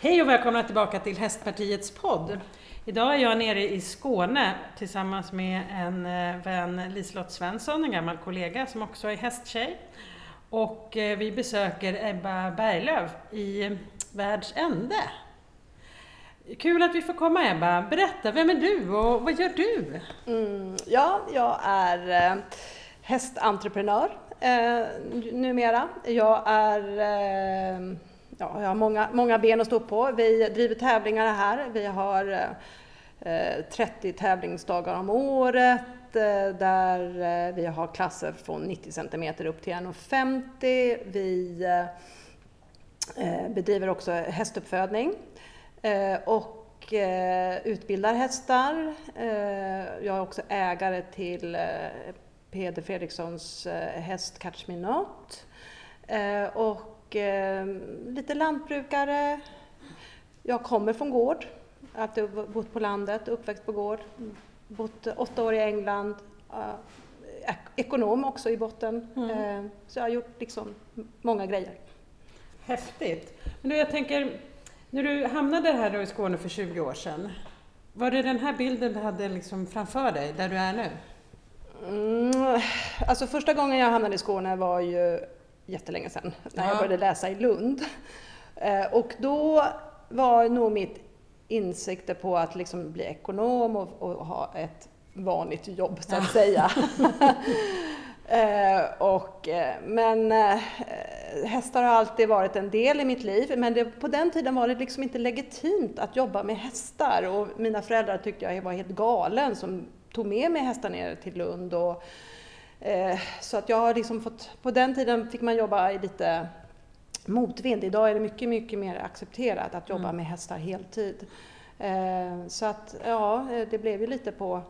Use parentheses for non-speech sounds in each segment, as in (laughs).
Hej och välkomna tillbaka till Hästpartiets podd. Idag är jag nere i Skåne tillsammans med en eh, vän Liselott Svensson, en gammal kollega som också är hästtjej. Och eh, vi besöker Ebba Berglöf i Världs ände. Kul att vi får komma Ebba. Berätta, vem är du och vad gör du? Mm, ja, jag är eh, hästentreprenör eh, numera. Jag är eh, ja, jag har många, många ben att stå på. Vi driver tävlingar här. Vi har eh, 30 tävlingsdagar om året eh, där eh, vi har klasser från 90 cm upp till 1,50. Vi eh, eh, bedriver också hästuppfödning eh, och eh, utbildar hästar. Jag är också ägare till Peder Fredrikssons häst Catch Me Not. Och och eh, lite lantbrukare. Jag kommer från gård, har bott på landet, uppväxt på gård, bott åtta år i England, eh, ekonom också i botten. Mm. Eh, så jag har gjort liksom många grejer. Häftigt! Men du, jag tänker, när du hamnade här då i Skåne för 20 år sedan, var det den här bilden du hade liksom framför dig, där du är nu? Mm, alltså första gången jag hamnade i Skåne var ju jättelänge sedan, när jag började läsa i Lund. Eh, och då var nog mitt insikter på att liksom bli ekonom och, och ha ett vanligt jobb så att ja. säga. (laughs) (laughs) eh, och, eh, men eh, hästar har alltid varit en del i mitt liv, men det, på den tiden var det liksom inte legitimt att jobba med hästar och mina föräldrar tyckte jag var helt galen som tog med mig hästar ner till Lund och så att jag har liksom fått, på den tiden fick man jobba i lite motvind. Idag är det mycket, mycket mer accepterat att jobba mm. med hästar heltid. Eh, så att ja, det blev ju lite på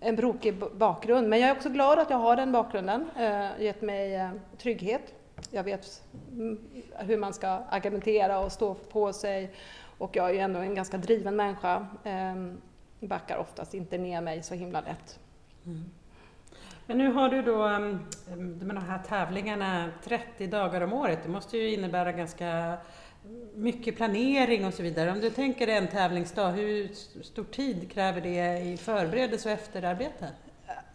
en brokig bakgrund. Men jag är också glad att jag har den bakgrunden. Eh, gett mig trygghet. Jag vet mm, hur man ska argumentera och stå på sig. Och jag är ju ändå en ganska driven människa. Backar oftast inte ner mig så himla lätt. Mm. Men nu har du då med de här tävlingarna 30 dagar om året. Det måste ju innebära ganska mm, mycket planering och så vidare. Om du tänker en tävlingsdag, hur stor tid kräver det i förberedelse och efterarbete?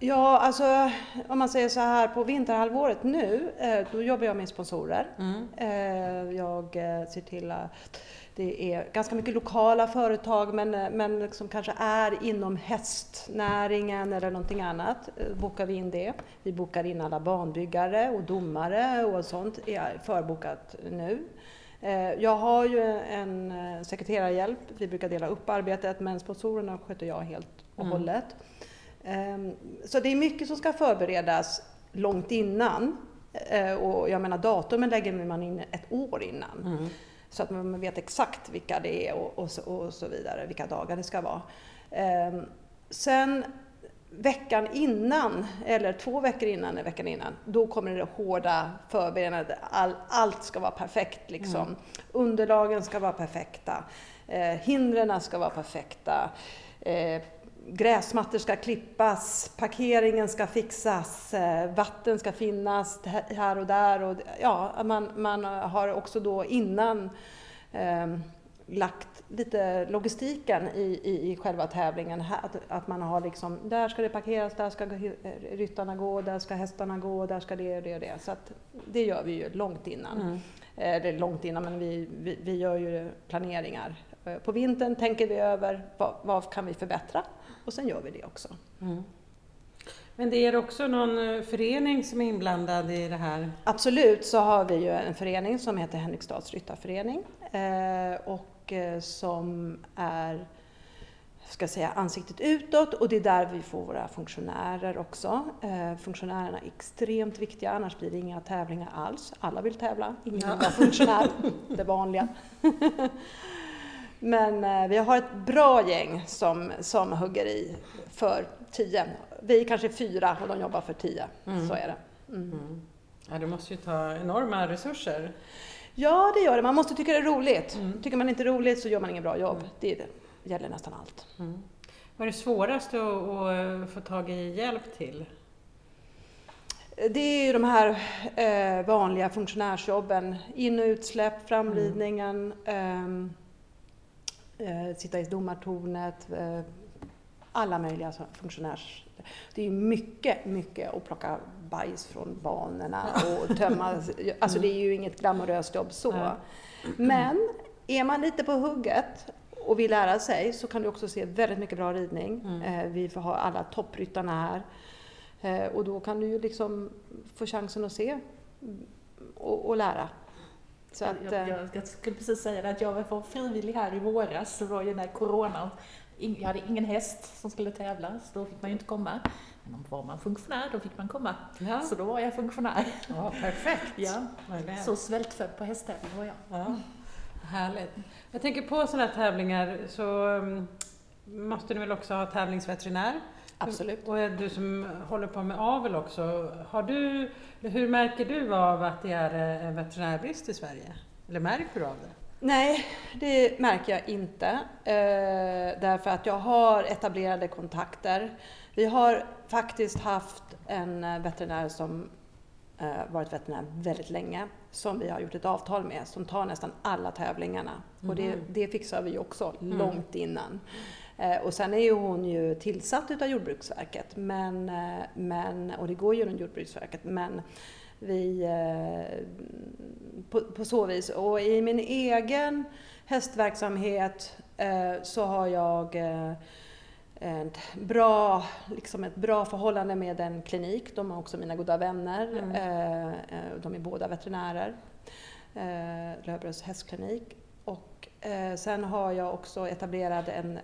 Ja, alltså om man säger så här på vinterhalvåret nu, eh, då jobbar jag med sponsorer. Mm. Eh, jag eh, ser till att det är ganska mycket lokala företag men, men liksom kanske är inom hästnäringen eller någonting annat. Bokar vi in det. Vi bokar in alla banbyggare och domare och sånt är förbokat nu. Jag har ju en sekreterarhjälp, vi brukar dela upp arbetet men sponsorerna sköter jag helt och mm. hållet. Ehm, så det är mycket som ska förberedas långt innan. Eh, och jag menar datumen lägger man in ett år innan. Mm. Så att man vet exakt vilka det är och, och, så, och så vidare, vilka dagar det ska vara. Ehm, sen veckan innan, eller två veckor innan, eller veckan innan, då kommer det hårda förberedandet. All, allt ska vara perfekt liksom. Mm. Underlagen ska vara perfekta. Eh, hindren ska vara perfekta. Eh, gräsmattor ska klippas, parkeringen ska fixas, eh, vatten ska finnas här och där. Och, ja, man, man har också då innan eh, lagt lite logistiken i, i, i själva tävlingen. Att, att man har liksom, där ska det parkeras, där ska ryttarna gå, där ska hästarna gå, där ska det och det och det. Så att det gör vi ju långt innan. Mm. Eller långt innan, men vi, vi, vi gör ju planeringar. Eh, på vintern tänker vi över vad, vad kan vi förbättra? och sen gör vi det också. Mm. Men det är också någon eh, förening som är inblandad i det här? Absolut så har vi ju en förening som heter Henriksdals ryttarförening eh, och eh, som är ska säga, ansiktet utåt och det är där vi får våra funktionärer också. Eh, funktionärerna är extremt viktiga, annars blir det inga tävlingar alls. Alla vill tävla, ingen vill vara funktionär, (laughs) det vanliga. Men eh, vi har ett bra gäng som, som hugger i för tio. Vi är kanske fyra och de jobbar för tio. Mm. Så är det. Mm. Mm. Ja, det måste ju ta enorma resurser. Ja, det gör det. Man måste tycka det är roligt. Mm. Tycker man inte är roligt så gör man inget bra jobb. Mm. Det, det gäller nästan allt. Mm. Vad är det svåraste att, få tag i hjälp till? Det är ju de här eh, vanliga funktionärsjobben. In och utsläpp, framridningen. Mm. Eh, eh, sitta i domartornet, eh, alla möjliga funktionärs... Det är ju mycket, mycket att plocka bajs från banorna (laughs) och tömma... Alltså det är ju inget glamoröst jobb så. Men är man lite på hugget och vill lära sig så kan du också se väldigt mycket bra ridning. Mm. Eh, vi får ha alla toppryttarna här. Eh, och då kan du ju liksom få chansen att se och, och lära. Så att, jag, jag, jag, skulle precis säga det, att jag var frivillig här i våras, så var ju när corona, jag hade ingen häst som skulle tävla, så då fick man ju inte komma. Men om var man funktionär, då fick man komma. Ja. Så då var jag funktionär. Ja, perfekt! Ja. Så svältfödd på hästtävling var jag. Ja. Härligt. Jag tänker på sådana här tävlingar så um, måste ni väl också ha tävlingsveterinär? Absolut. Och du som håller på med avel också, har du, hur märker du av att det är en veterinärbrist i Sverige? Eller märker du av det? Nej, det märker jag inte. Eh, därför att jag har etablerade kontakter. Vi har faktiskt haft en veterinär som eh, varit veterinär väldigt länge, som vi har gjort ett avtal med, som tar nästan alla tävlingarna. Mm. Och det, mhm. det fixar vi också mm. långt innan. Eh, och sen är ju hon ju tillsatt utav Jordbruksverket, men, eh, men, och det går ju genom Jordbruksverket, men vi, eh, på, på, så vis. Och i min egen hästverksamhet så har jag ett bra, liksom ett bra förhållande med en klinik. De är också mina goda vänner. Mm. De är båda veterinärer. Löfbergs hästklinik. Och sen har jag också etablerat en,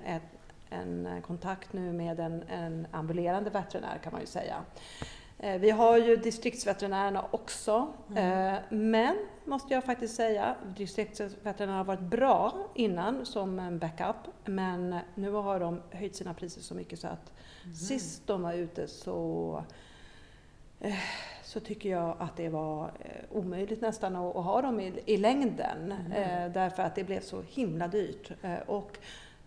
en eh, kontakt nu med en, en ambulerande veterinär kan man ju säga. Eh, vi har ju distriktsveterinärerna också, mm. Eh, men måste jag faktiskt säga, distriktsveterinärerna har varit bra innan som en backup, men nu har de höjt sina priser så mycket så att mm. sist de var ute så så tycker jag att det var omöjligt nästan att, ha dem i, i längden. Mm. därför att det blev så himla dyrt. och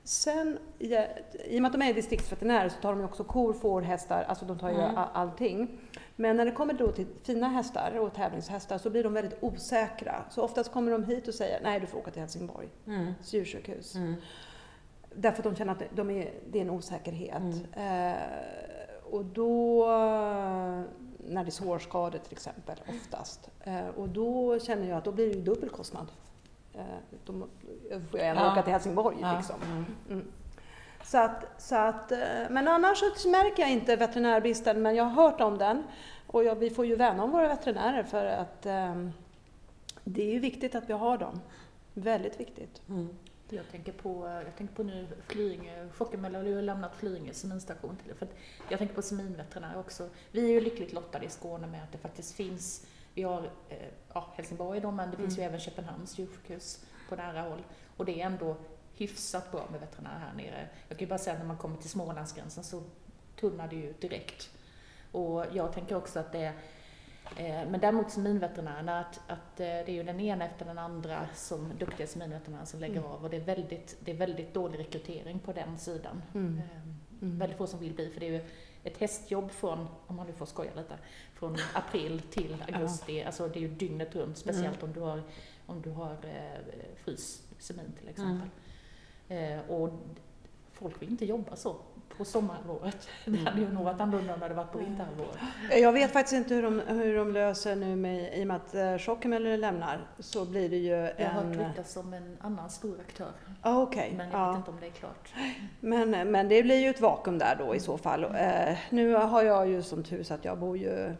Sen, i och med att de är distriktsveterinärer så tar de också kor, får, hästar, alltså de tar ju mm. allting. Men när det kommer då till fina hästar och tävlingshästar så blir de väldigt osäkra. Så oftast kommer de hit och säger, nej du får åka till Helsingborg, mm. djursjukhus. Mm. Därför att de känner att de är, det är en osäkerhet. Mm. Eh, och då, när det är sårskador till exempel, oftast. Eh, och då känner jag att då blir det ju dubbelkostnad. Eh, då får jag ändå ja. åka till Helsingborg. Ja. Liksom. Mm. mm. Så att, så att, eh, men annars så märker jag inte veterinärbristen, men jag har hört om den. Och jag, vi får ju värna om våra veterinärer för att um, det är ju viktigt att vi har dem. Väldigt viktigt. Mm. Jag tänker på, jag tänker på nu Flyinge, Fockemälla har ju lämnat Flyinge seminstation till för Jag tänker på seminveterinär också. Vi är ju lyckligt lottade i Skåne med att det faktiskt finns vi har eh, ja, Helsingborg då, men det finns mm. ju även Köpenhamns djursjukhus på nära håll. Och det är ändå hyfsat bra med veterinärer här nere. Jag kan ju bara säga att när man kommer till Smålandsgränsen så tunnar det ju direkt. Och jag tänker också att det är eh, men däremot seminveterinärerna, att, att eh, det är ju den ena efter den andra som duktiga seminveterinärer som lägger mm. av och det är, väldigt, det är väldigt dålig rekrytering på den sidan. Mm. Mm. Väldigt få som vill bli, för det är ju ett hästjobb från, om man nu får skoja lite, från april till augusti. Ja. Alltså det är ju dygnet runt, speciellt mm. om du har, om du har eh, fryssemin till exempel. Mm. Eh, och folk vill inte jobba så på sommarhalvåret. (laughs) Det mm. hade ju nog varit annorlunda om det hade varit på vinterhalvåret. Jag vet faktiskt inte hur de, hur de löser nu med, i och med att eh, Schockemöller lämnar, så blir det ju jag en... Jag har hört ryktas om en annan stor aktör. Ah, okay. Men jag ja. vet inte om det är klart. Men, men det blir ju ett vakuum där då i så fall. Eh, nu har jag ju som tur så att jag bor ju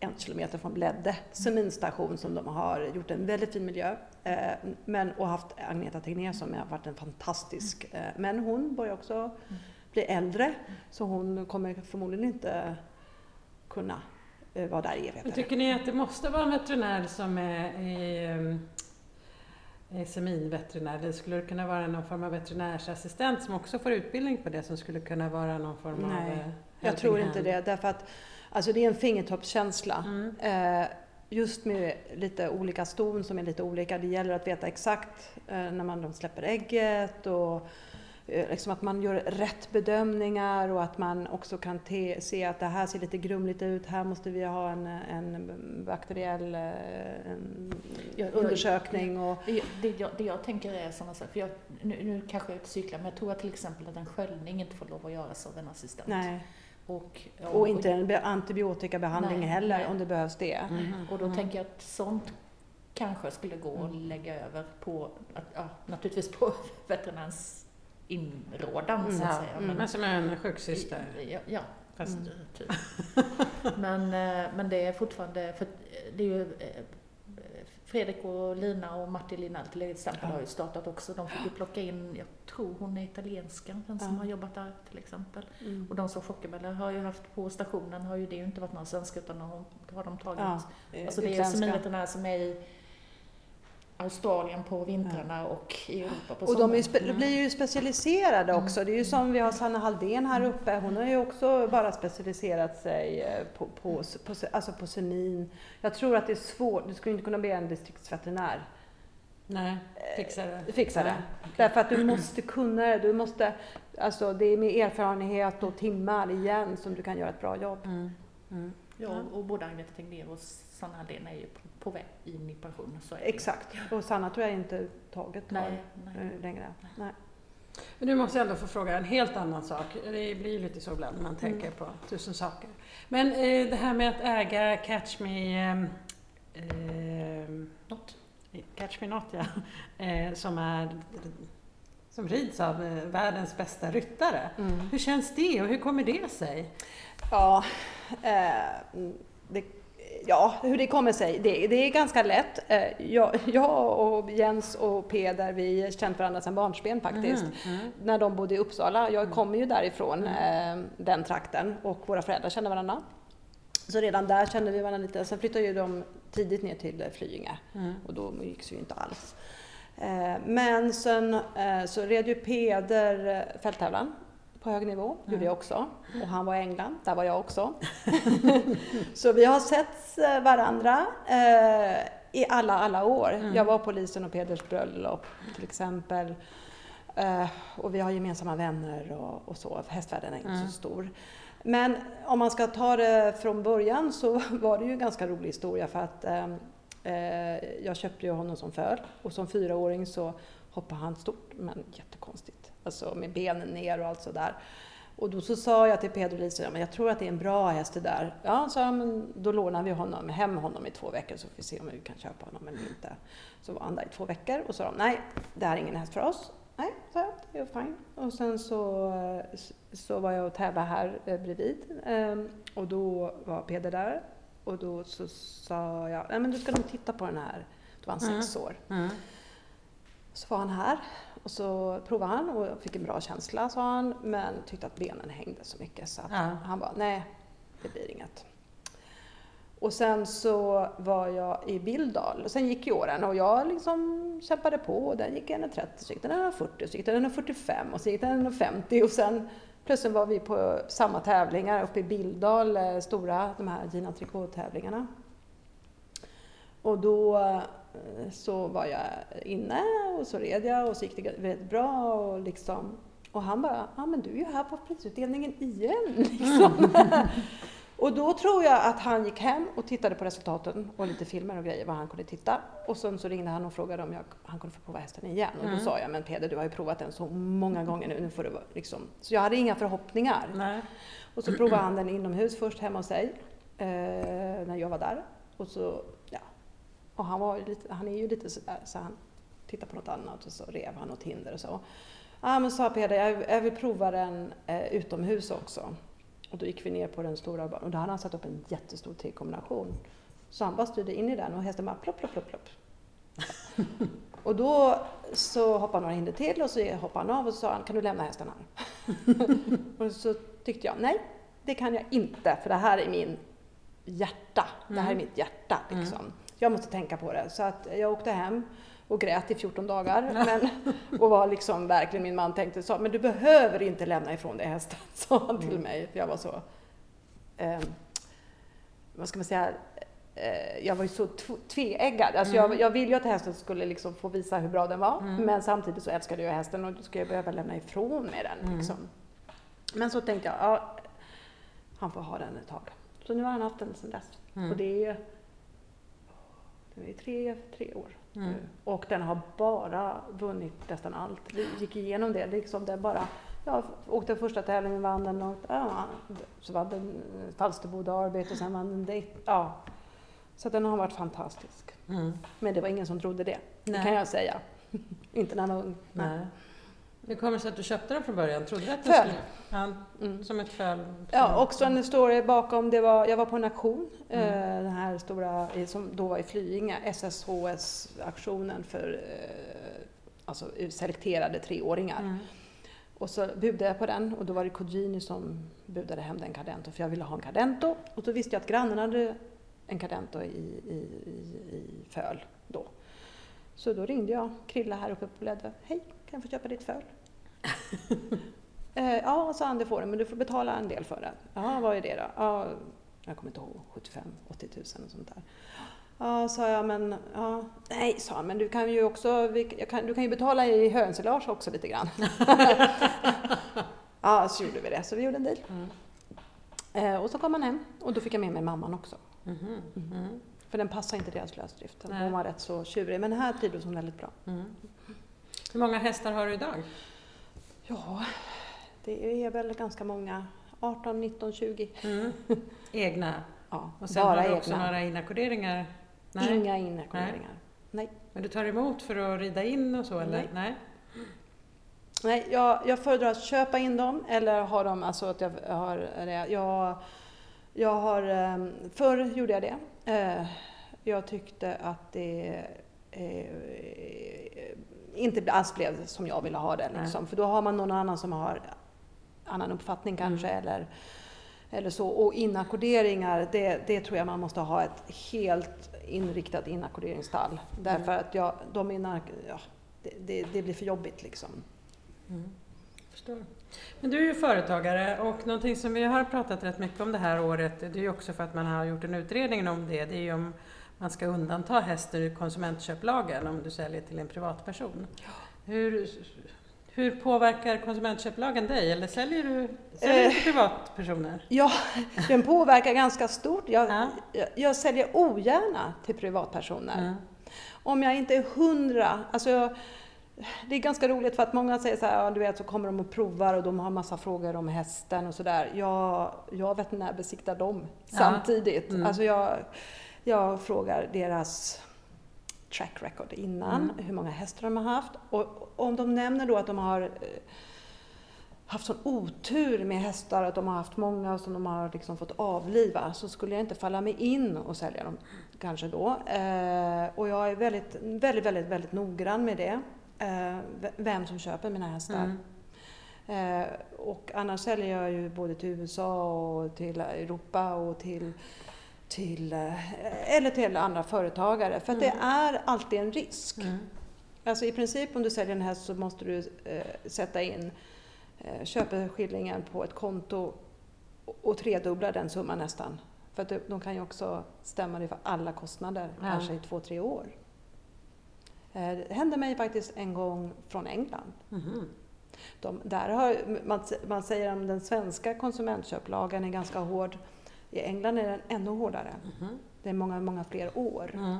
en kilometer från Bledde seminstation som de har gjort en väldigt fin miljö. Eh, men, och haft Agneta Tegnér som har varit en fantastisk, eh, men hon börjar också mm blir äldre. Så hon kommer förmodligen inte kunna eh, vara där i evigheter. Tycker ni att det måste vara en veterinär som är i, är seminveterinär? Eller skulle det kunna vara någon form av veterinärsassistent som också får utbildning på det som skulle kunna vara någon form Nej, av... Nej, jag tror inte det. Därför att alltså det är en fingertoppskänsla. Mm. Eh, just med lite olika ston som är lite olika. Det gäller att veta exakt eh, när man släpper ägget och eh, liksom att man gör rätt bedömningar och att man också kan te, se att det här ser lite grumligt ut, här måste vi ha en, en bakteriell eh, en undersökning. Och, Det, det, jag, det jag tänker är sådana saker, för jag, nu, nu kanske jag cyklar, men jag tror att till exempel att en sköljning inte får lov att göras av en assistent. nej. Och, och inte en be- antibiotikabehandling Nej, heller nej. om det behövs det. Mhm. Och då tänker jag att sånt kanske skulle gå att lägga över på, att, ja, naturligtvis på (laughs) veterinärens inrådan så att Ja, säga. mm, men som en sjuksyster. Ja, ja Fast, Mm. typ. (laughs) men, eh, men det är fortfarande, för det är ju eh, Fredrik och Lina och Martin Linell till exempel Ja. har ju startat också. De fick ju plocka in, jag tror hon är italienska, den som Ja. har jobbat där till exempel. Mm. Och de som Fockebeller har ju haft på stationen har ju det ju inte varit några svenskar utan har, har de tagit Ja, Alltså det är utländska. seminveterinärer som är i Australien på vintrarna och i Europa på Och de är sommaren. blir ju specialiserade Mm. också. Det är ju som vi har Sanna Halldén här uppe. Hon har ju också bara specialiserat sig eh, på, på, på, alltså på senin. Jag tror att det är svårt. Du skulle inte kunna bli en distriktsveterinär. nej, fixar det. Fixa det. Ja, okej. Därför att du måste kunna det. Du måste, alltså det är med erfarenhet och timmar igen som du kan göra ett bra jobb. Mm. Mm. Ja, och både Agneta Tegnér och Sanna Hallén är ju på, på väg in i pension. Så är det. Exakt. Och Sanna tror jag inte taget har Nej, nej. eh, längre. Nej. Men nu måste jag ändå få fråga en helt annan sak. Det blir ju lite så ibland när man tänker på tusen saker. Men eh, det här med att äga Catch Me... Eh, eh, Något. Catch Me Not, ja. Eh, som är som rids av eh, världens bästa ryttare. Mm. Hur känns det och hur kommer det sig? Ja, eh, det, ja, hur det kommer sig, det, det är ganska lätt. Eh, jag, jag och Jens och Peder, vi har känt varandra sedan barnsben faktiskt. Mm, mm. När de bodde i Uppsala. Jag kommer ju därifrån, eh, den trakten, och våra föräldrar kände varandra. Så redan där kände vi varandra lite. Sen flyttade ju de tidigt ner till eh, Flyinge Mm. och då gick det ju inte alls. Men sen så red ju Peder fälttävlan på hög nivå, gjorde jag också. Och han var i England, där var jag också. (laughs) (laughs) så vi har sett eh, varandra eh, i alla, alla år. Jag var på Lisen och Peders bröllop till exempel. Eh, och vi har gemensamma vänner och, och så. Hästvärlden är inte Mm. så stor. Men om man ska ta det från början så (laughs) var det ju en ganska rolig historia för att eh, eh, jag köpte ju honom som föl och som fyraåring så hoppade han stort men jättekonstigt. Alltså med benen ner och allt sådär. Och då så sa jag till Pedro Lisa, ja, men jag tror att det är en bra häst det där. Ja, sa jag, men då lånar vi honom, hem honom i två veckor så får vi se om vi kan köpa honom eller inte. Så var han där i två veckor och sa de, nej, det här är ingen häst för oss. Nej, sa jag, det är fine. Och sen så, så var jag och tävlade här eh, bredvid ehm, och då var Peder där och då så sa jag, nej men du ska nog titta på den här. Då var han Mm. sex år. Mm. Så var han här och så provade han och fick en bra känsla sa han men tyckte att benen hängde så mycket så Ja. han bara nej, det blir inget. Och sen så var jag i Billdal och sen gick ju åren och jag liksom kämpade på och den gick 1,30 så gick den 1,40 så gick den 1,45 och så gick den 1,50 och sen plötsligt var vi på samma tävlingar uppe i Billdal, eh, stora de här Gina Tricot-tävlingarna. Och då så var jag inne och så red jag och så gick det väldigt bra och liksom och han bara, ja men du är ju här på prisutdelningen igen (laughs) liksom. och då tror jag att han gick hem och tittade på resultaten och lite filmer och grejer vad han kunde titta. Och sen så ringde han och frågade om jag, han kunde få prova hästen igen. Och då Mm. sa jag, men Peder du har ju provat den så många gånger nu, nu får du liksom. Så jag hade inga förhoppningar. Nej. Och så provade han den inomhus först hemma hos sig, eh, när jag var där. Och så. Och han, var lite, han är ju lite sådär, så han tittade på något annat och så rev han något hinder och så. Ja men sa Peder, jag, jag vill prova den eh, utomhus också. Och då gick vi ner på den stora och då hade han satt upp en jättestor T-kombination. Så han bara styrde in i den och hästen bara plopp, plopp, plopp, plopp. Och då så hoppade några hinder till och så hoppade han av och så sa han, kan du lämna hästen här? (laughs) och så tyckte jag, nej det kan jag inte för det här är min hjärta. Det här är mitt hjärta liksom. Jag måste tänka på det. Så att jag åkte hem och grät i 14 dagar. Men, (laughs) och var liksom verkligen, min man tänkte så, men du behöver inte lämna ifrån dig hästen, (laughs) sa han till mig. För jag var så, eh, vad ska man säga, eh, jag var ju så tv- tveeggad. Alltså jag, jag ville ju att hästen skulle liksom få visa hur bra den var. Men samtidigt så älskade jag hästen och då ska jag behöva lämna ifrån mig den. Liksom. Men så tänkte jag, ja, han får ha den ett tag. Så nu har han haft den sedan dess. Och det är, det är tre, tre år. nu. Och den har bara vunnit nästan allt. Vi gick igenom det. Liksom den bara, ja, åkte första tävlingen, vann den och ja, så vann den Falsterbo Derby och sen vann den det. Ja. Så den har varit fantastisk. Mm. Men det var ingen som trodde det, det Nej. kan jag säga. (laughs) Inte när man var ung. Nej. Hur kommer det sig att du köpte den från början? Trodde du att den Föl. skulle... Ja, Mm. som ett föl? Ja, också en story bakom. Det var, jag var på en auktion, Mm. eh, den här stora som då var i Flyinge, SSHS-auktionen för eh, alltså, selekterade treåringar. Mm. Och så budade jag på den och då var det Cugini som budade hem den Cadento för jag ville ha en Cadento. Och då visste jag att grannen hade en Cadento i, i, i, i föl då. Så då ringde jag Krilla här uppe på Blädde. Hej, kan jag få köpa ditt föl? (laughs) eh, ja, sa han, det får du, men du får betala en del för det. Ja, vad är det då? Ja, jag kommer inte ihåg, 75 80 000 och sånt där. Ja, sa jag, men ja, nej, sa han, men du kan ju också, vi- kan, du kan ju betala i höensilage också lite grann. (laughs) ja, så gjorde vi det, så vi gjorde en deal. Mm. Eh, och så kom han hem och då fick jag med mig mamman också. Mhm. Mm. För den passade inte deras lösdrift. Hon var rätt så tjurig, men den här trivdes hon väldigt bra. Mm. Hur många hästar har du idag? Ja, det är väl ganska många. 18, 19, 20. Mm. Egna? Ja, Och sen bara har du också egna. några inackorderingar? Nej. Inga inackorderingar. Nej. Men du tar emot för att rida in och så eller? Nej. Nej. Nej, jag, jag föredrar att köpa in dem eller ha dem, alltså att jag har. Jag, jag har, ehm, förr gjorde jag det. Eh, Jag tyckte att det eh, inte alls blev som jag ville ha det. Liksom. För då har man någon annan som har annan uppfattning kanske. Eller, eller så. Och inackorderingar, det, det tror jag man måste ha ett helt inriktat inackorderingsstall. Därför att jag, de inack, ja, det, det, det blir för jobbigt liksom. Mm. Förstår. Men du är ju företagare och någonting som vi har pratat rätt mycket om det här året, det är ju också för att man har gjort en utredning om det, det är ju om man ska undanta hästen ur konsumentköplagen om du säljer till en privatperson. Hur, hur påverkar konsumentköplagen dig eller säljer du, säljer du till privatpersoner? Ja, den påverkar ganska stort. Jag, Ja. jag, jag säljer ogärna till privatpersoner. Mm. Om jag inte är hundra, alltså jag, det är ganska roligt för att många säger så här, ja, du vet så kommer de och provar och de har massa frågor om hästen och sådär. Jag, jag veterinärbesiktar dem Ja. samtidigt. Mm. Alltså jag, jag frågar deras track record innan, Mm. hur många hästar de har haft. Och om de nämner då att de har eh, haft sån otur med hästar, att de har haft många som de har liksom fått avliva, så skulle jag inte falla mig in och sälja dem kanske då. Eh, och jag är väldigt, väldigt, väldigt, väldigt noggrann med det. Eh, vem som köper mina hästar. Mm. Eh, och annars säljer jag ju både till USA och till Europa och till, till eh, eller till andra företagare. För det är alltid en risk. Mm. Alltså i princip om du säljer en häst så måste du eh, sätta in eh, köpeskillingen på ett konto och, tredubbla den summan nästan. För att de, kan ju också stämma dig för alla kostnader, Ja. kanske i två, tre år. Eh, det hände mig faktiskt en gång från England. Mhm. De, där har, man, man säger att den svenska konsumentköplagen är ganska hård. I England är den ännu hårdare. Mhm. Det är många, många fler år. Mm.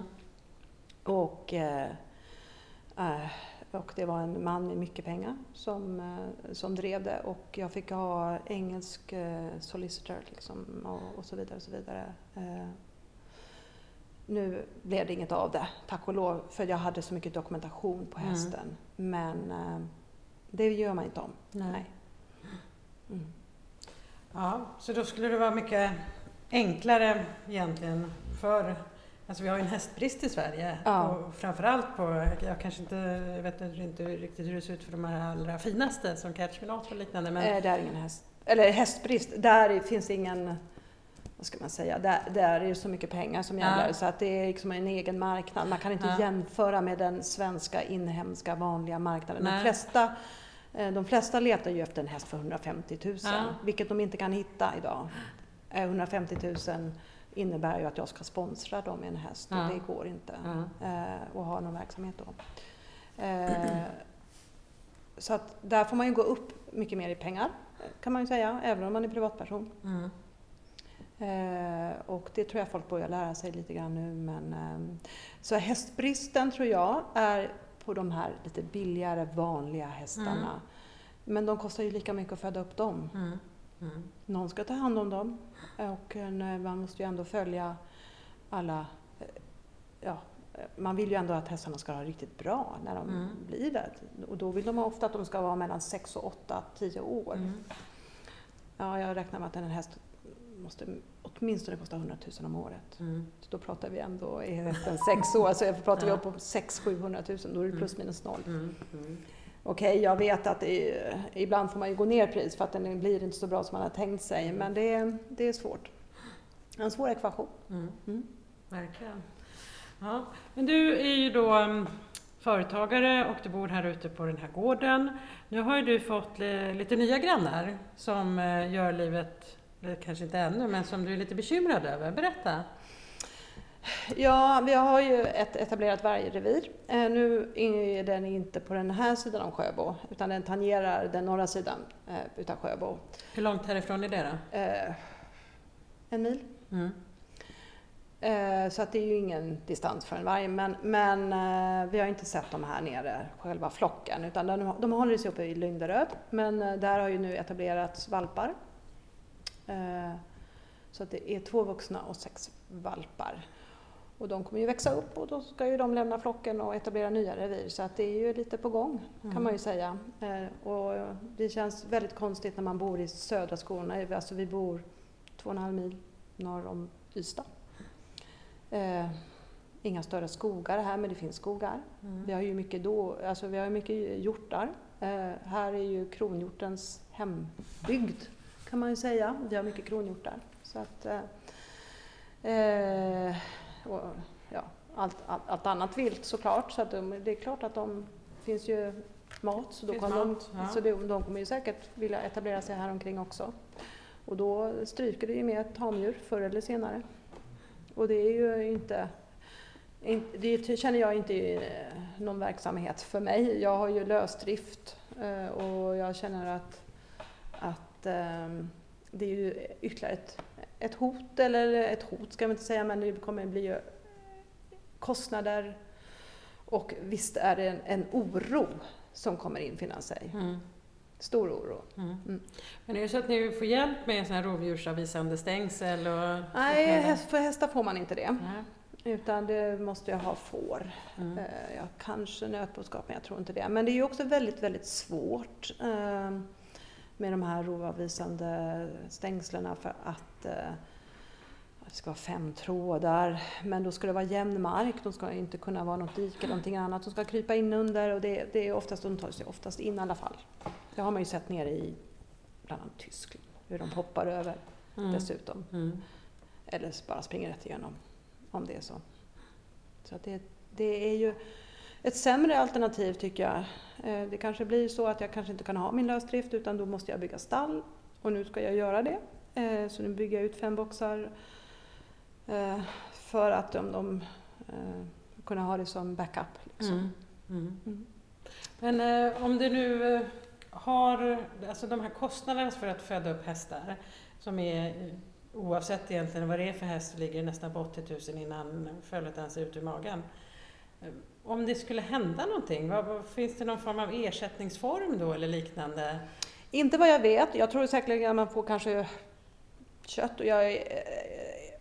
Och, eh, eh, och det var en man med mycket pengar som, eh, som drev det och jag fick ha engelsk eh, solicitor liksom, och, och så vidare. Och så vidare. Eh, nu blev det inget av det, tack och lov, för jag hade så mycket dokumentation på Mm. hästen. Men eh, det gör man inte om. Nej. Mm. Ja, så då skulle det vara mycket enklare egentligen för Alltså vi har ju en hästbrist i Sverige Ja. och framförallt på, jag kanske inte jag vet inte riktigt hur det ser ut för de här allra finaste som Catchminot och liknande men Eh, det är ingen häst, eller hästbrist, där finns ingen vad ska man säga, där, där är det så mycket pengar som Ja. gäller så att det är liksom en egen marknad. Man kan inte Ja. jämföra med den svenska inhemska vanliga marknaden. De Nej. flesta, eh, de flesta letar ju efter en häst för 150 000, Ja. vilket de inte kan hitta idag. Eh, 150 000 innebär ju att jag ska sponsra dem med en häst och Ja. det går inte Ja. eh, och ha någon verksamhet då. Eh, (clears throat) så att där får man ju gå upp mycket mer i pengar kan man ju säga, även om man är privatperson. Mm. Eh, och det tror jag folk börjar lära sig lite grann nu. Men, ehm, så hästbristen tror jag är på de här lite billigare vanliga hästarna. Mm. Men de kostar ju lika mycket att föda upp dem. Mm. Mm. Någon ska ta hand om dem och eh, man måste ju ändå följa alla eh, Ja, eh, man vill ju ändå att hästarna ska ha riktigt bra när de Mm. blir det. Och då vill de ofta att de ska vara mellan 6 och 8, 10 år. Mm. Ja, jag räknar med att en häst måste åtminstone kosta 100 000 om året. Mm. Så då pratar vi ändå, är hästen 6 år, så pratar vi om 600 000 då är det plus minus noll. Okej, jag vet att är, ibland får man ju gå ner i pris för att den blir inte så bra som man har tänkt sig, men det, är- det är svårt. En svår ekvation. Mm. Mm. Verkligen. Ja. Men du är ju då mm, företagare och du bor här ute på den här gården. Nu har ju du fått li- lite nya grannar som eh, gör livet, eller kanske inte ännu, men som du är lite bekymrad över. Berätta! Ja, vi har ju ett etablerat vargrevir. Eh, Nu är den inte på den här sidan om Sjöbo, utan den tangerar den norra sidan eh, utav Sjöbo. Hur långt härifrån är det då? Eh, En mil. Mm. Så att det är ju ingen distans för en varg. Men, men vi har inte sett de här nere, själva flocken. Utan de, de håller sig uppe i Lynderöd. Men där har ju nu etablerats valpar. Så att det är två vuxna och sex valpar. Och de kommer ju växa upp och då ska ju de lämna flocken och etablera nya revir. Så att det är ju lite på gång kan man ju säga. Eh, Och det känns väldigt konstigt när man bor i södra Skåne. Alltså vi bor två och en halv mil norr om Ystad. Eh, inga större skogar här, men det finns skogar. Mm. Vi har ju mycket, då, alltså vi har mycket hjortar. Eh, här är ju kronhjortens hembygd kan man ju säga. Vi har mycket kronhjortar. Så att, eh, eh, och, ja, allt, allt, allt annat vilt såklart. Så att de, det är klart att de finns ju mat. Så, då Finns mat, de, ja. så det, de kommer ju säkert vilja etablera sig här omkring också. Och då stryker det ju med tamdjur förr eller senare. Och det är ju inte, in- det känner jag inte är någon verksamhet för mig. Jag har ju lösdrift eh, och jag känner att, att ehm, det är ju ytterligare ett, ett hot, eller ett hot ska man inte säga, men det kommer bli kostnader och visst är det en, en oro som kommer infinna sig. Mm. Stor oro. Mm. Mm. Men är det så att ni får hjälp med sån här rovdjursavvisande stängsel? Och Nej, häst, för hästar får man inte det. Nej. Utan det måste jag ha får. Mm. Eh, Ja, kanske nötboskap, men jag tror inte det. Men det är ju också väldigt, väldigt svårt eh, med de här rovavvisande stängslen för att eh, det ska vara fem trådar, men då ska det vara jämn mark. De ska inte kunna vara något dike eller någonting annat. De ska krypa in under och det, det är oftast, de tar sig oftast in i alla fall. Det har man ju sett nere i bland annat Tyskland, hur de hoppar över Mm. dessutom. Mm. Eller bara springer rätt igenom, om det är så. Så att det, det är ju ett sämre alternativ tycker jag. Eh, Det kanske blir så att jag kanske inte kan ha min lösdrift utan då måste jag bygga stall och nu ska jag göra det. Eh, Så nu bygger jag ut fem boxar eh, för att de, de kunna ha det som backup. Liksom. Mm. Mm. Mm. Men om du nu har alltså de här kostnaderna för att föda upp hästar som är oavsett egentligen vad det är för häst ligger nästan på 80 000 innan fölet ens är ute ur magen. Om det skulle hända någonting, vad, vad, finns det någon form av ersättningsform då eller liknande? Inte vad jag vet. Jag tror säkerligen att man får kanske kött och jag är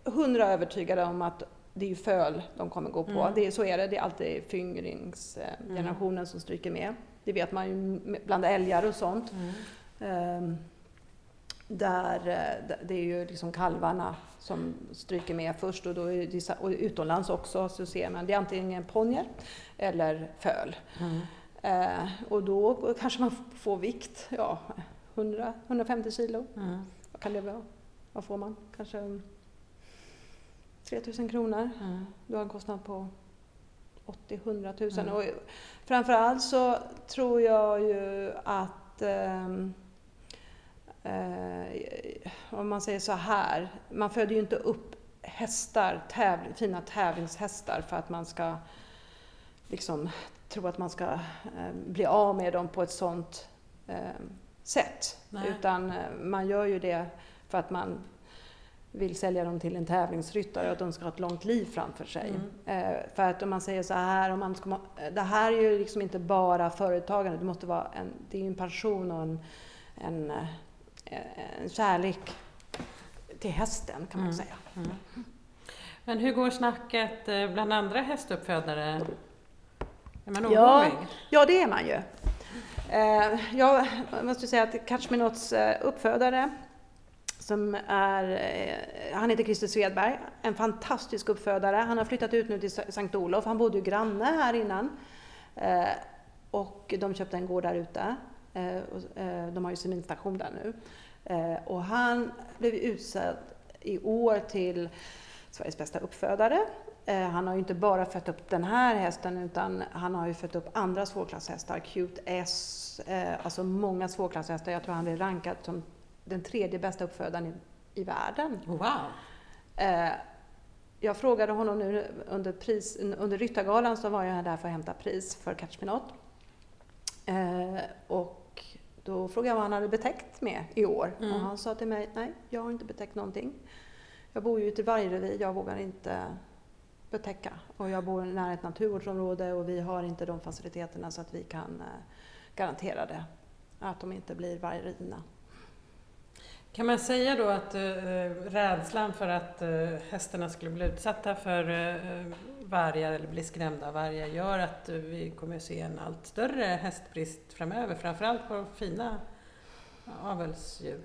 eh, hundra övertygad om att det är föl de kommer gå på. Mm. Det är, så är det. Det är alltid föryngringsgenerationen som stryker med. Det vet man ju bland älgar och sånt. Ehm, där, eh, det är ju liksom kalvarna som stryker med först och, då är det, och utomlands också så ser man det är antingen ponjer eller föl. Mm. Eh, och då kanske man får vikt, ja 100, 150 kilo. Mm. Vad kan det vara? Vad får man? Kanske 3000 kronor. Mm. Du har en kostnad på 80-100 000. Mm. Och framförallt så tror jag ju att ehm, eh, om man säger så här, man föder ju inte upp hästar, täv, fina tävlingshästar för att man ska liksom tro att man ska eh, bli av med dem på ett sånt eh, sätt. Nej. Utan eh, man gör ju det för att man vill sälja dem till en tävlingsryttare och att de ska ha ett långt liv framför sig. Eh, för att om man säger så här, om man ska, det här är ju liksom inte bara företagande, det måste vara en, det är en passion och en, en, eh, en kärlek till hästen kan man Mm. säga. Men hur går snacket eh, bland andra hästuppfödare? Är man Ja. orolig? Ja, det är man ju. Eh, jag måste säga att Catch Me Nots eh, uppfödare, som är, eh, han heter Christer Svedberg, en fantastisk uppfödare. Han har flyttat ut nu till Sa- Sankt Olof, han bodde ju granne här innan. Eh, och de köpte en gård där ute. Eh, eh, de har ju seminstation där nu. Eh, och han blev utsedd i år till Sveriges bästa uppfödare. Han har ju inte bara fött upp den här hästen utan han har ju fött upp andra svårklasshästar, Cute S, alltså många svårklasshästar. Jag tror han blev rankad som den tredje bästa uppfödaren i, i världen. Wow! Eh, Jag frågade honom nu under, pris, under Ryttargalan så var jag där för att hämta pris för Catch Me Not. Och då frågade jag vad han hade betäckt med i år. Mm. Och han sa till mig, nej jag har inte betäckt någonting. Jag bor ju i vargrevir, jag vågar inte betäcka. Och jag bor nära ett naturvårdsområde och vi har inte de faciliteterna så att vi kan eh, garantera det. Att de inte blir vargrivna. Kan man säga då att eh, rädslan för att eh, hästarna skulle bli utsatta för eh, vargar eller bli skrämda av vargar gör att vi kommer att se en allt större hästbrist framöver, framförallt på fina avelsdjur?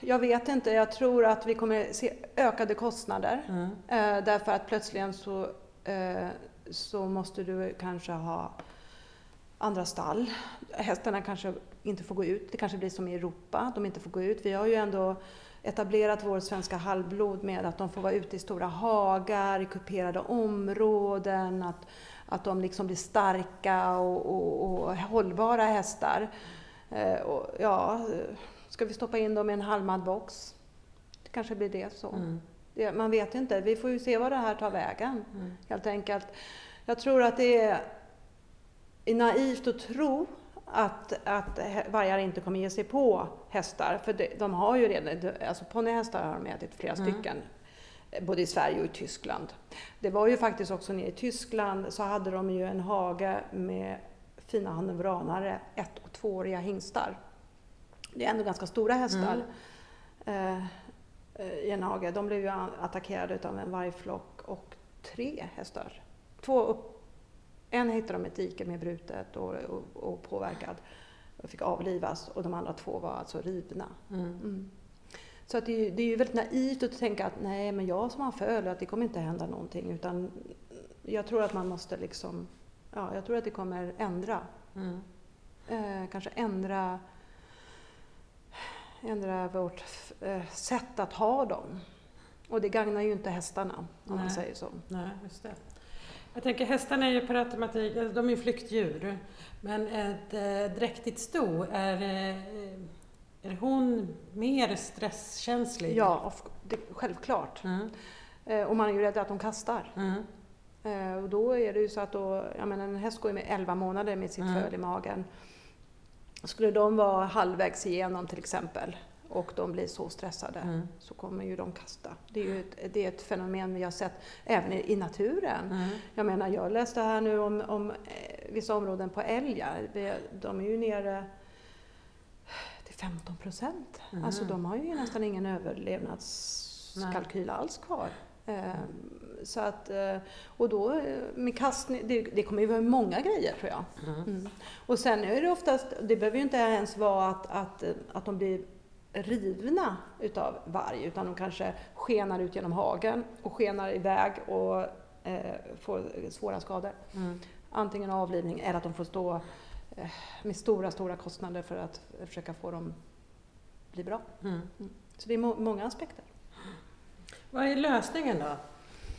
Jag vet inte, jag tror att vi kommer se ökade kostnader. Mm. Eh, därför att plötsligen så, eh, så måste du kanske ha andra stall. Hästarna kanske inte får gå ut. Det kanske blir som i Europa, de inte får gå ut. Vi har ju ändå etablerat vår svenska halvblod med att de får vara ute i stora hagar, i kuperade områden, att, att de liksom blir starka och, och, och hållbara hästar. Eh, och, ja, ska vi stoppa in dem i en halmad box? Det kanske blir det så. Mm. Det, man vet inte. Vi får ju se vad det här tar vägen, Mm. helt enkelt. Jag tror att det är naivt att tro att, att vargar inte kommer ge sig på hästar. För de har ju redan, alltså ponnyhästar har de ätit flera Mm. stycken. eh, Både i Sverige och i Tyskland. Det var ju faktiskt också nere i Tyskland så hade de ju en hage med fina hannovranare, ett och tvååriga hingstar. Det är ändå ganska stora hästar. Eh, eh, i en hage. De blev ju attackerade av en vargflock och tre hästar. Två upp, en hittade de ett dike med brutet och, och, och påverkad och fick avlivas och de andra två var alltså rivna. Mm. Mm. Så att det, är, det är ju väldigt naivt att tänka att nej, men jag som har föl, att det kommer inte hända någonting. Utan jag tror att man måste liksom, ja, jag tror att det kommer ändra. Mm. Eh, kanske ändra, ändra vårt eh, sätt att ha dem. Och det gagnar ju inte hästarna, om man Nej. säger så. Nej, just det. Jag tänker hästarna är ju per automatik, alltså, de är ju flyktdjur. Men ett eh, dräktigt sto, är, eh, är hon mer stresskänslig? Ja, det, självklart. Mm. Eh, och man är ju rädd att de kastar. Mm. Eh, och då är det ju så att då, jag menar, en häst går ju med 11 månader med sitt Mm. föl i magen. Skulle de vara halvvägs igenom till exempel och de blir så stressade Mm. så kommer ju de kasta. Det är ju ett, det är ett fenomen vi har sett även i, i naturen. Mm. Jag menar, jag läste här nu om, om eh, vissa områden på älgar. De är ju nere till 15 procent. Mhm. Alltså de har ju nästan ingen överlevnadskalkyl alls kvar. Eh, Så att, eh, och då eh, med kastning, det, det kommer ju vara många grejer tror jag. Mm. Mm. Och sen är det oftast, det behöver ju inte ens vara att, att, att de blir rivna utav varg utan de kanske skenar ut genom hagen och skenar iväg och eh, får svåra skador. Mm. Antingen avlivning eller att de får stå eh, med stora, stora kostnader för att försöka få dem bli bra. Mm. Så det är må- många aspekter. Vad är lösningen då,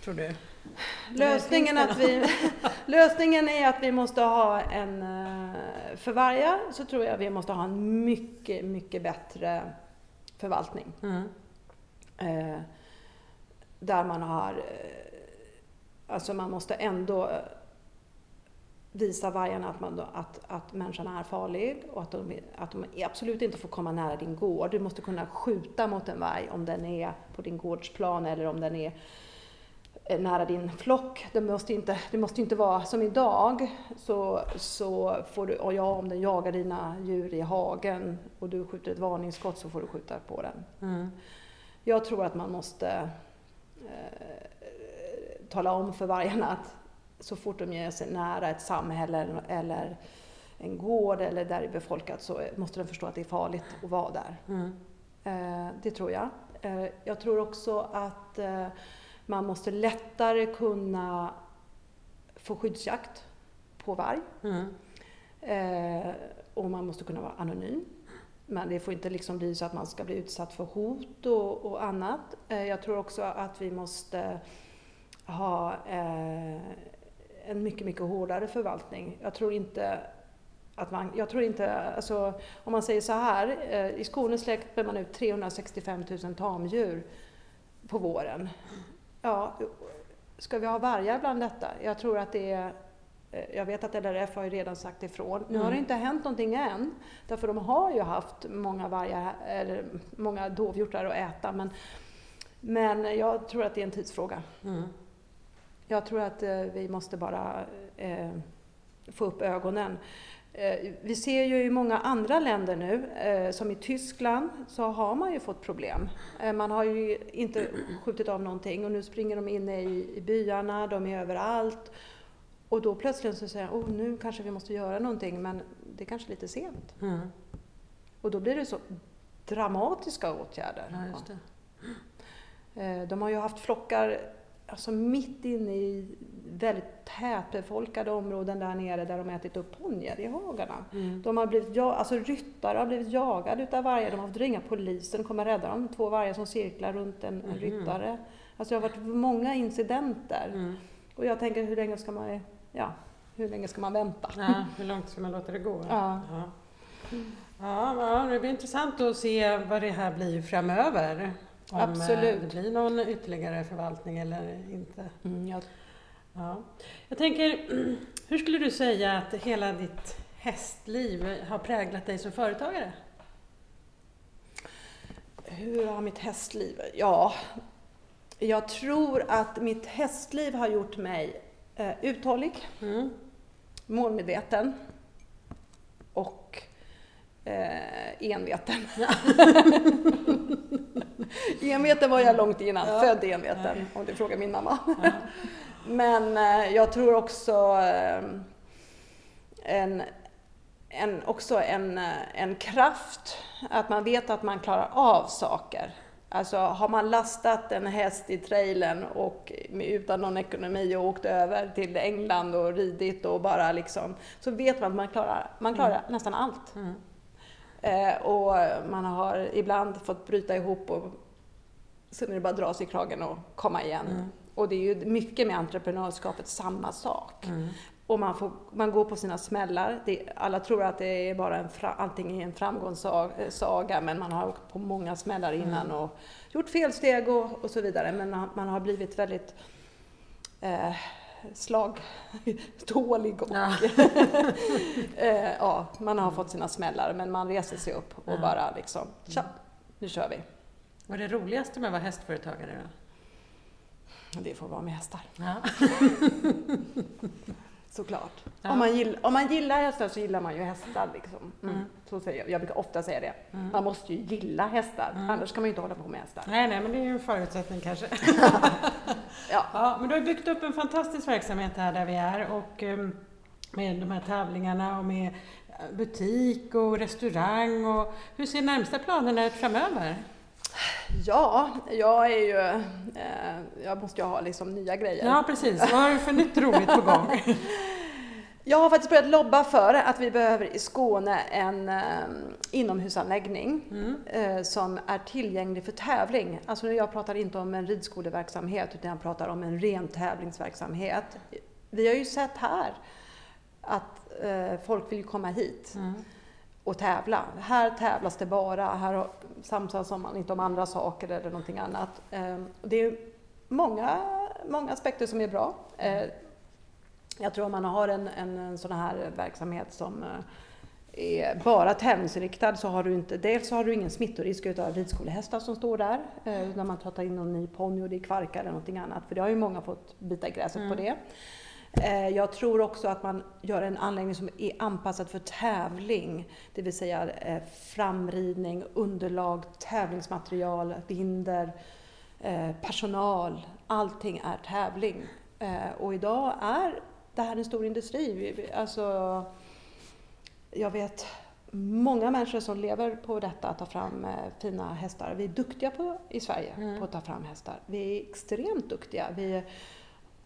tror du? Lösningen, att vi, (laughs) lösningen är att vi måste ha en, eh, för vargar så tror jag vi måste ha en mycket, mycket bättre förvaltning. Mm. Eh, där man har, eh, alltså man måste ändå eh, visa vargarna att, man, att, att människan är farlig och att de, att de absolut inte får komma nära din gård. Du måste kunna skjuta mot en varg om den är på din gårdsplan eller om den är nära din flock. Det måste inte, det måste inte vara som idag, så, så får du, och ja, om den jagar dina djur i hagen och du skjuter ett varningsskott så får du skjuta på den. Mm. Jag tror att man måste eh, tala om för vargarna att så fort de ger sig nära ett samhälle eller en gård eller där det är befolkat så måste de förstå att det är farligt att vara där. Mm. Eh, det tror jag. Eh, jag tror också att eh, man måste lättare kunna få skyddsjakt på varg. Mm. Eh, och man måste kunna vara anonym. Men det får inte liksom bli så att man ska bli utsatt för hot och, och annat. Eh, jag tror också att vi måste ha eh, en mycket, mycket hårdare förvaltning. Jag tror inte att man, jag tror inte, alltså, om man säger så här, eh, i Skåne släpper man ut 365 000 tamdjur på våren. Ja, ska vi ha vargar bland detta? Jag tror att det är eh, jag vet att LRF har ju redan sagt ifrån. Nu har det Mm. inte hänt någonting än, därför de har ju haft många vargar, eller många dovhjortar att äta, men, men jag tror att det är en tidsfråga. Mm. Jag tror att eh, vi måste bara eh, få upp ögonen. Eh, vi ser ju i många andra länder nu, eh, som i Tyskland, så har man ju fått problem. Eh, man har ju inte skjutit av någonting och nu springer de inne i, byarna, de är överallt. Och då plötsligt så säger jag, oh, nu kanske vi måste göra någonting, men det är kanske lite sent. Mm. Och då blir det så dramatiska åtgärder. Ja, De har ju haft flockar alltså mitt inne i väldigt tätbefolkade områden där nere där de ätit upp hagarna. Mm. De har blivit, ja, alltså ryttare har blivit jagade utav vargar, de har fått ringa polisen, kommer rädda dem. Två vargar som cirklar runt en, Mhm. ryttare. Alltså det har varit många incidenter. Mm. Och jag tänker hur länge ska man, ja, hur länge ska man vänta? Ja, hur långt ska man låta det gå? (laughs) Ja. Ja, ja, det blir intressant att se vad det här blir framöver. Om eh, Absolut. det blir någon ytterligare förvaltning eller inte. Mm, jag, Ja. Jag tänker, (clears throat) hur skulle du säga att hela ditt hästliv har präglat dig som företagare? hur har mitt hästliv? Ja, jag tror att mitt hästliv har gjort mig eh, uthållig. Mm. målmedveten och eh, enveten. (laughs) (laughs) (laughs) enveten var jag långt innan, Ja. född enveten om du frågar min mamma. Ja. (laughs) Men eh, jag tror också eh, en, en, också en, eh, en kraft, att man vet att man klarar av saker. Alltså har man lastat en häst i trailern och utan någon ekonomi och åkt över till England och ridit och bara liksom, så vet man att man klarar, man klarar nästan allt. Mm. Eh, och man har ibland fått bryta ihop och sen är det bara att dra sig i kragen och komma igen. Mm. Och det är ju mycket med entreprenörskapet samma sak. Mm. Och man, får, man går på sina smällar. Det, alla tror att det är bara en, allting är en framgångssaga men man har åkt på många smällar innan och gjort felsteg och, och så vidare. Men man, man har blivit väldigt eh, slagtålig (laughs) och Ja. (laughs) eh, ja, man har fått sina smällar men man reser sig upp och Ja. bara liksom, tja, nu kör vi. Vad är det roligaste med att vara hästföretagare då? Det får vara med hästar, Ja. (laughs) såklart. Ja. Om, man gill, om man gillar hästar så gillar man ju hästar. Liksom. Mm. Mm. Så säger jag. jag brukar ofta säga det. Mm. Man måste ju gilla hästar, Mm. annars kan man ju inte hålla på med hästar. Nej, nej, men det är ju en förutsättning kanske. (laughs) Ja. Ja, men du har byggt upp en fantastisk verksamhet här där vi är och ehm, med de här tävlingarna och med eh, butik och restaurang och hur ser närmsta planerna ut framöver? Ja, jag är ju... Eh, jag måste ju ha liksom nya grejer. Ja, precis. Vad har du för nytt roligt på gång? (laughs) Jag har faktiskt börjat lobba för att vi behöver i Skåne en eh, inomhusanläggning Mm. eh, som är tillgänglig för tävling. Alltså jag pratar inte om en ridskoleverksamhet utan jag pratar om en ren tävlingsverksamhet. Vi har ju sett här att eh, folk vill komma hit Mm. Och tävla. Här tävlas det bara, här samsas man inte om andra saker eller någonting annat. Eh, och det är, många, många aspekter som är bra. Eh, jag tror om man har en, en, en sån här verksamhet som eh, är bara tävlingsinriktad så har du inte, dels så har du ingen smittorisk utav ridskolehästar som står där eh, när man tar in någon ny ponny och det är kvarkar eller någonting annat. För det har ju många fått bita gräset mm. på det. Eh, jag tror också att man gör en anläggning som är anpassad för tävling, det vill säga eh, framridning, underlag, tävlingsmaterial, binder, eh, personal. Allting är tävling. Och idag är det här en stor industri. Alltså, jag vet många människor som lever på detta, att ta fram fina hästar. Vi är duktiga på, i Sverige mm. på att ta fram hästar. Vi är extremt duktiga. Vi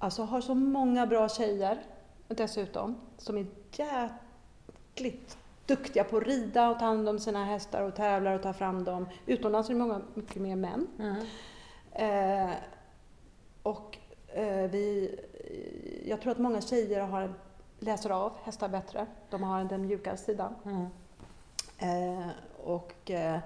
Alltså har så många bra tjejer dessutom som är jäkligt duktiga på att rida och ta hand om sina hästar och tävlar och ta fram dem. Utomlands är det många, mycket mer män. Mm. Eh, och eh, vi, jag tror att många tjejer har, läser av hästar bättre. De har den mjuka sidan. Mm. Eh, och eh,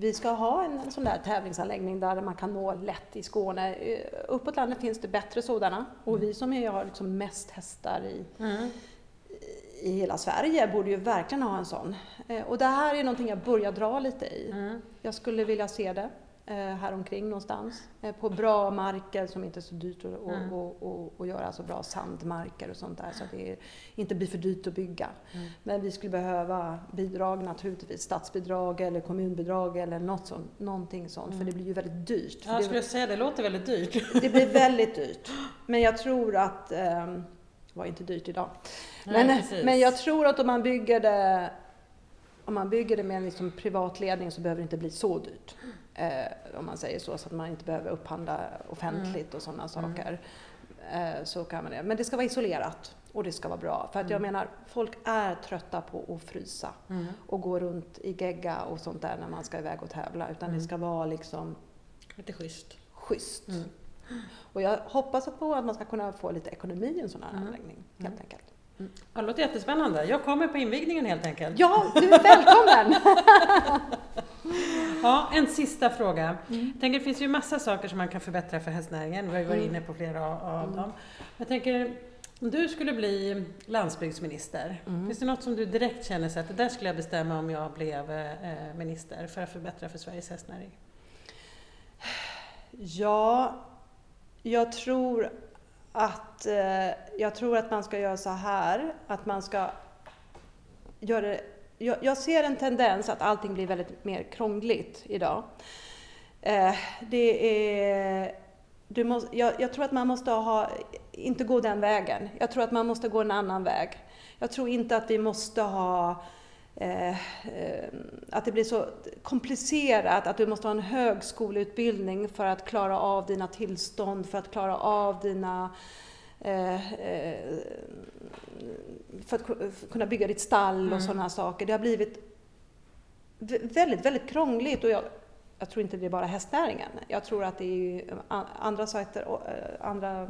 vi ska ha en sån där tävlingsanläggning där man kan nå lätt i Skåne. Eh, uppåt landet finns det bättre sådana och vi som är, har liksom mest hästar i, mm. i hela Sverige borde ju verkligen ha en sån. Eh, och det här är någonting jag börjar dra lite i. Mm. Jag skulle vilja se det häromkring någonstans. Eh, på bra marker som inte är så dyrt att mm. och, och, och göra, alltså bra sandmarker och sånt där så att det inte blir för dyrt att bygga. Mm. Men vi skulle behöva bidrag naturligtvis, statsbidrag eller kommunbidrag eller något sånt, någonting sånt mm. för det blir ju väldigt dyrt. Ja, jag skulle säga det, låter väldigt dyrt. Det blir (laughs) väldigt dyrt. Men jag tror att, eh, det var inte dyrt idag, Nej, men, men jag tror att om man bygger det om man bygger det med en liksom privat ledning så behöver det inte bli så dyrt. Eh, om man säger så, så att man inte behöver upphandla offentligt mm. och sådana mm. saker. Eh, så kan man det. Men det ska vara isolerat och det ska vara bra. För att jag mm. menar, folk är trötta på att frysa mm. och gå runt i gegga och sånt där när man ska iväg och tävla. Utan det mm. ska vara liksom Lite schysst. Schysst. Och jag hoppas på att man ska kunna få lite ekonomi i en sån här anläggning, helt enkelt. Mm. Ja, det låter jättespännande. Jag kommer på invigningen helt enkelt. Ja, du är välkommen! (laughs) (laughs) ja, en sista fråga. Mm. Jag tänker, det finns ju massa saker som man kan förbättra för hästnäringen. Vi har ju varit mm. inne på flera av mm. dem. Jag tänker, om du skulle bli landsbygdsminister, mm. finns det något som du direkt känner att det där skulle jag bestämma om jag blev eh, minister för att förbättra för Sveriges hästnäring? Ja, jag tror att eh, jag tror att man ska göra så här, att man ska göra det jag, jag, ser en tendens att allting blir väldigt mer krångligt idag. Eh, det är, du måste, jag, jag, tror att man måste ha, inte gå den vägen. Jag tror att man måste gå en annan väg. Jag tror inte att vi måste ha eh, eh att det blir så komplicerat, att du måste ha en högskoleutbildning för att klara av dina tillstånd, för att klara av dina eh, för att kunna bygga ditt stall och mm. sådana saker. Det har blivit väldigt, väldigt krångligt och jag, jag, tror inte det är bara hästnäringen. Jag tror att det är andra sajter, eh, andra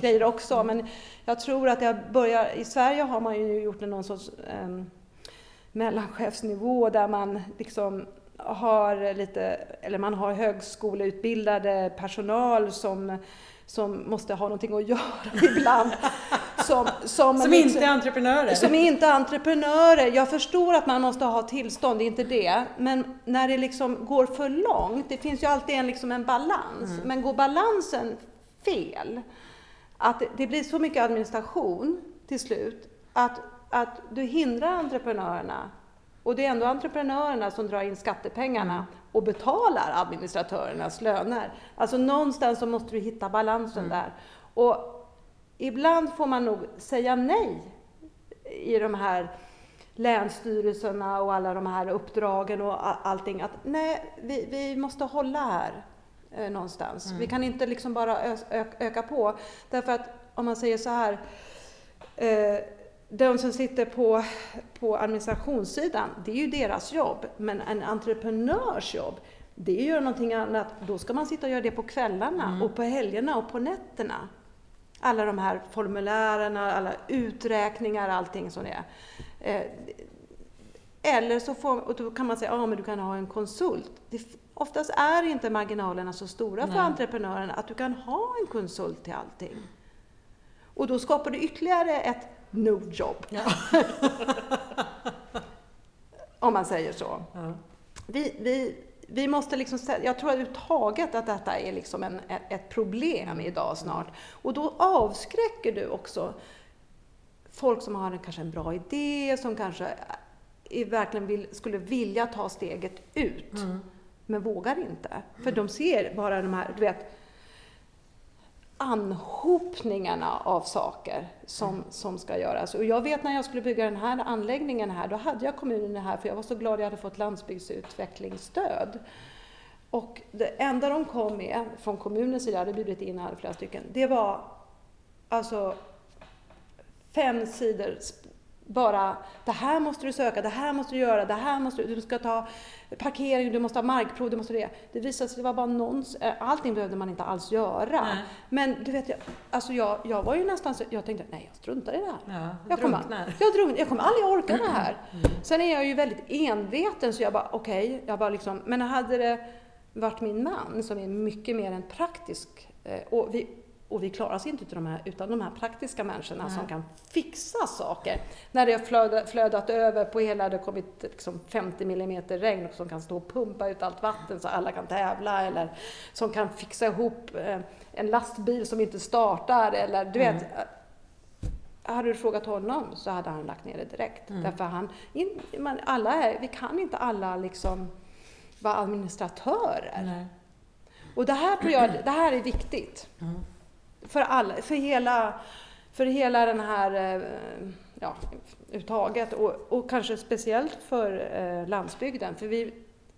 grejer också. Mm. Men jag tror att jag börjar, i Sverige har man ju gjort någon sorts um, mellanchefsnivå där man liksom har lite, eller man har högskoleutbildade personal som som måste ha någonting att göra (laughs) ibland. Som, som, som liksom, inte är entreprenörer? Som inte är entreprenörer. Jag förstår att man måste ha tillstånd, det är inte det. Men när det liksom går för långt, det finns ju alltid en, liksom en balans. Mm. Men går balansen fel, att det blir så mycket administration till slut, att, att du hindrar entreprenörerna och det är ändå entreprenörerna som drar in skattepengarna mm. och betalar administratörernas löner. Alltså någonstans så måste du hitta balansen mm. där. Och ibland får man nog säga nej i de här länsstyrelserna och alla de här uppdragen och allting. Att nej, vi, vi måste hålla här eh, någonstans. Mm. Vi kan inte liksom bara ö, ö, öka på. Därför att om man säger så här eh, de som sitter på, på administrationssidan, det är ju deras jobb. Men en entreprenörs jobb, det är ju någonting annat. Då ska man sitta och göra det på kvällarna mm. och på helgerna och på nätterna. Alla de här formulären, alla uträkningar, allting som det är. Eh, Eller så får, och då kan man säga, ja men du kan ha en konsult. Det, oftast är inte marginalerna så stora för Nej. entreprenören att du kan ha en konsult till allting. Och då skapar du ytterligare ett no-job, Ja. (laughs) om man säger så. Ja. Vi, vi, vi måste liksom, jag tror överhuvudtaget att detta är liksom en, ett- ett problem idag snart. Och då avskräcker du också folk som har en, kanske en bra idé, som kanske verkligen vill, skulle vilja ta steget ut, Mm. men vågar inte. För de ser bara de här, du vet, anhopningarna av saker som, som ska göras. Och jag vet när jag skulle bygga den här anläggningen här, då hade jag kommunen här för jag var så glad jag hade fått landsbygdsutvecklingsstöd. Och det enda de kom med från kommunens sida, hade bjudit in här flera stycken, det var alltså fem sidor bara det här måste du söka, det här måste du göra, det här måste du, du ska ta parkering, du måste ha markprov, du måste det. Det visade sig det var bara nons, eh, allting behövde man inte alls göra. Nej. Men du vet, jag, alltså jag, jag var ju nästan så, jag tänkte nej jag struntar i det här. Ja, Jag kommer, jag, drunknar, jag kommer aldrig orka det här. Sen är jag ju väldigt enveten så jag bara okej, jag bara liksom, men hade det varit min man som är mycket mer en praktisk, eh, och vi, och vi klarar oss inte utan de här, utan de här praktiska människorna Nej. som kan fixa saker. När det har flödat, flödat över på hela, det har kommit liksom 50 millimeter regn och som kan stå och pumpa ut allt vatten så alla kan tävla eller som kan fixa ihop eh, en lastbil som inte startar eller du vet. Mm. eh, Hade du frågat honom så hade han lagt ner det direkt. Mm. Därför han, in, man, alla är, vi kan inte alla liksom vara administratörer. Nej. Och det här tror jag, det här är viktigt. Mm. För, alla, för, hela, för hela den här, eh, ja, uttaget och, och kanske speciellt för eh, landsbygden. För vi,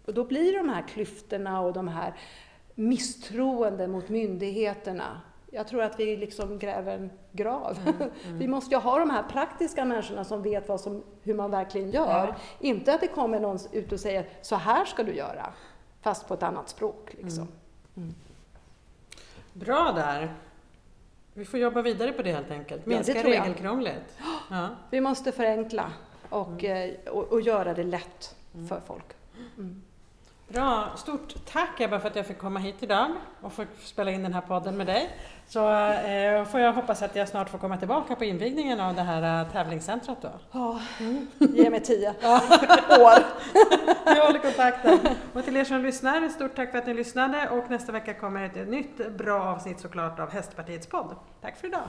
och då blir de här klyftorna och de här misstroende mot myndigheterna. Jag tror att vi liksom gräver en grav. (laughs) Vi måste ju ha de här praktiska människorna som vet vad som, hur man verkligen gör. Ja. Inte att det kommer någon ut och säger så här ska du göra, fast på ett annat språk. Liksom. Bra där. Vi får jobba vidare på det helt enkelt. Minska jag. regelkrånglet. (gasps) Ja. Vi måste förenkla och, eh, och, och göra det lätt för folk. Bra, stort tack Ebba för att jag fick komma hit idag och få spela in den här podden med dig. Så eh, får jag hoppas att jag snart får komma tillbaka på invigningen av det här eh, tävlingscentret då. Ja, ge mig tio (laughs) (laughs) år. Vi håller kontakten. Och till er som lyssnar, stort tack för att ni lyssnade och nästa vecka kommer ett nytt bra avsnitt såklart av Hästpartiets podd. Tack för idag!